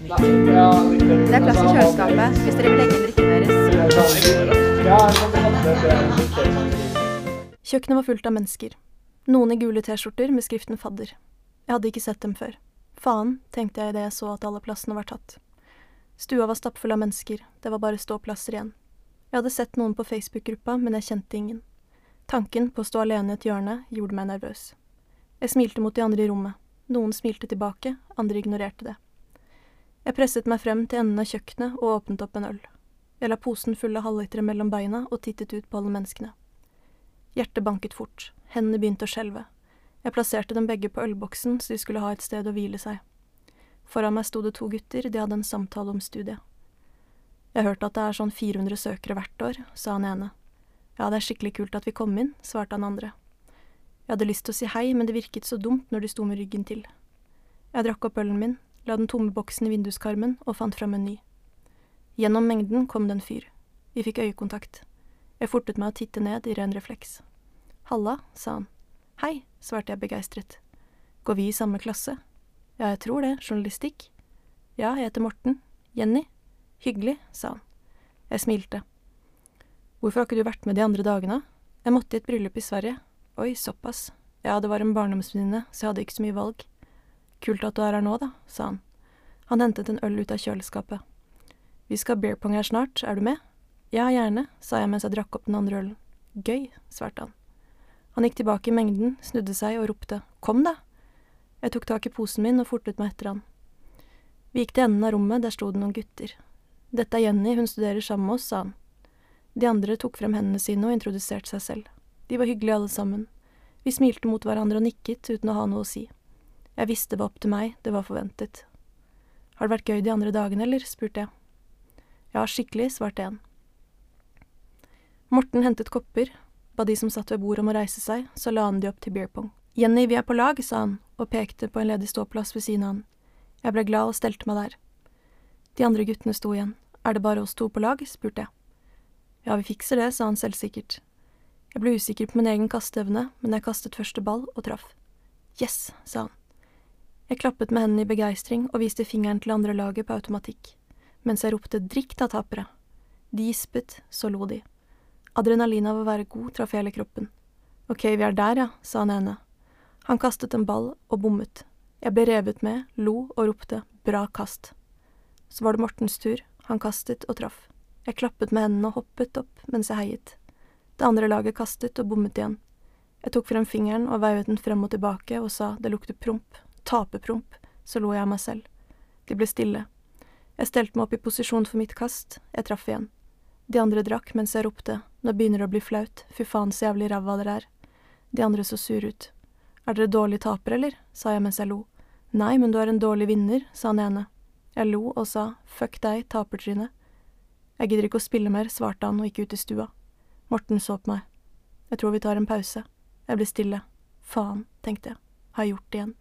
Det er plass i kjøleskapet hvis dere vil legge inn drikken deres. Kjøkkenet var fullt av mennesker. Noen i gule T-skjorter med skriften fadder. Jeg hadde ikke sett dem før. Faen, tenkte jeg idet jeg så at alle plassene var tatt. Stua var stappfull av mennesker, det var bare ståplasser igjen. Jeg hadde sett noen på Facebook-gruppa, men jeg kjente ingen. Tanken på å stå alene i et hjørne gjorde meg nervøs. Jeg smilte mot de andre i rommet. Noen smilte tilbake, andre ignorerte det. Jeg presset meg frem til enden av kjøkkenet og åpnet opp en øl. Jeg la posen full av halvlitere mellom beina og tittet ut på alle menneskene. Hjertet banket fort, hendene begynte å skjelve. Jeg plasserte dem begge på ølboksen så de skulle ha et sted å hvile seg. Foran meg sto det to gutter, de hadde en samtale om studiet. Jeg hørte at det er sånn 400 søkere hvert år, sa han ene. Ja, det er skikkelig kult at vi kom inn, svarte han andre. Jeg hadde lyst til å si hei, men det virket så dumt når de sto med ryggen til. Jeg drakk opp ølen min, la den tomme boksen i vinduskarmen og fant fram en ny. Gjennom mengden kom det en fyr. Vi fikk øyekontakt. Jeg fortet meg å titte ned i ren refleks. Halla, sa han. Hei, svarte jeg begeistret. Går vi i samme klasse? Ja, jeg tror det, journalistikk. Ja, jeg heter Morten. Jenny. Hyggelig, sa han. Jeg smilte. Hvorfor har ikke du vært med de andre dagene? Jeg måtte i et bryllup i Sverige. Oi, såpass. Ja, det var en barndomsvenninne, så jeg hadde ikke så mye valg. Kult at du er her nå, da, sa han. Han hentet en øl ut av kjøleskapet. Vi skal beer pong her snart, er du med? Ja, gjerne, sa jeg mens jeg drakk opp den andre ølen. Gøy, svarte han. Han gikk tilbake i mengden, snudde seg og ropte kom da. Jeg tok tak i posen min og fortet meg etter han. Vi gikk til enden av rommet, der sto det noen gutter. Dette er Jenny, hun studerer sammen med oss, sa han. De andre tok frem hendene sine og introduserte seg selv. De var hyggelige alle sammen. Vi smilte mot hverandre og nikket uten å ha noe å si. Jeg visste det var opp til meg, det var forventet. Har det vært gøy de andre dagene, eller? spurte jeg. Ja, skikkelig, svarte en. Morten hentet kopper, ba de som satt ved bordet om å reise seg, så la han de opp til beer pong. Jenny, vi er på lag, sa han og pekte på en ledig ståplass ved siden av han. Jeg ble glad og stelte meg der. De andre guttene sto igjen. Er det bare oss to på lag? spurte jeg. Ja, vi fikser det, sa han selvsikkert. Jeg ble usikker på min egen kasteevne, men jeg kastet første ball og traff. Yes, sa han. Jeg klappet med hendene i begeistring og viste fingeren til andre laget på automatikk, mens jeg ropte drikk da, tapere. De gispet, så lo de. Adrenalin av å være god traff hele kroppen. Ok, vi er der, ja, sa han ene. Han kastet en ball og bommet. Jeg ble revet med, lo og ropte bra kast. Så var det Mortens tur, han kastet og traff. Jeg klappet med hendene og hoppet opp mens jeg heiet. Det andre laget kastet og bommet igjen. Jeg tok frem fingeren og veivet den frem og tilbake og sa det lukter promp, tapepromp, så lo jeg av meg selv. De ble stille. Jeg stelte meg opp i posisjon for mitt kast, jeg traff igjen. De andre drakk mens jeg ropte, nå begynner det å bli flaut, fy faen så jævlig ræva dere er. De andre så sure ut. Er dere dårlige tapere, eller? sa jeg mens jeg lo. Nei, men du er en dårlig vinner, sa han ene. Jeg lo og sa fuck deg, tapertryne. Jeg gidder ikke å spille mer, svarte han og gikk ut i stua. Morten så på meg. Jeg tror vi tar en pause. Jeg ble stille. Faen, tenkte jeg. Har jeg gjort det igjen?